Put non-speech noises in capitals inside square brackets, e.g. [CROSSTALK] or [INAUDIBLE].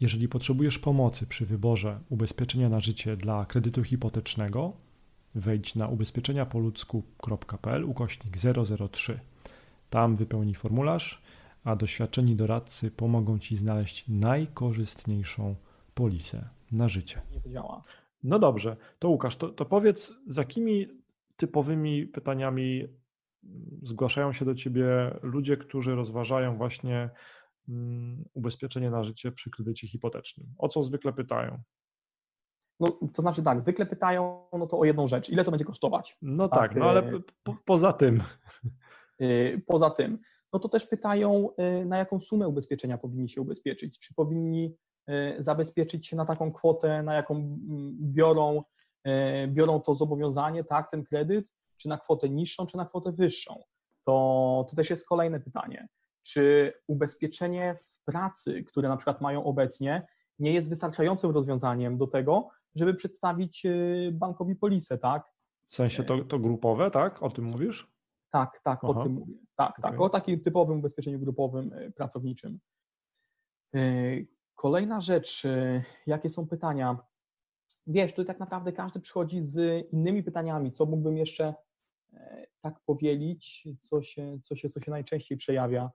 Jeżeli potrzebujesz pomocy przy wyborze ubezpieczenia na życie dla kredytu hipotecznego, wejdź na ubezpieczeniapoludzku.pl ukośnik 003. Tam wypełnij formularz, a doświadczeni doradcy pomogą Ci znaleźć najkorzystniejszą polisę na życie. Nie to działa. No dobrze, to Łukasz, to, to powiedz, z jakimi typowymi pytaniami zgłaszają się do Ciebie ludzie, którzy rozważają właśnie ubezpieczenie na życie przy kredycie hipotecznym? O co zwykle pytają? No, to znaczy tak, zwykle pytają no to o jedną rzecz, ile to będzie kosztować? No tak, tak no ale e, po, poza tym. [LAUGHS] E, poza tym, no to też pytają, e, na jaką sumę ubezpieczenia powinni się ubezpieczyć. Czy powinni zabezpieczyć się na taką kwotę, na jaką biorą, biorą to zobowiązanie, tak, ten kredyt, czy na kwotę niższą, czy na kwotę wyższą? To, to też jest kolejne pytanie czy ubezpieczenie w pracy, które na przykład mają obecnie, nie jest wystarczającym rozwiązaniem do tego, żeby przedstawić y, bankowi polisę, tak? W sensie to, to grupowe, tak? O tym mówisz? Tak, tak, Aha. o tym mówię. Tak, okay. tak, o takim typowym ubezpieczeniu grupowym y, pracowniczym. Y, kolejna rzecz, jakie są pytania? Wiesz, tu tak naprawdę każdy przychodzi z innymi pytaniami, co mógłbym jeszcze tak powielić, co się, co się, co się najczęściej przejawia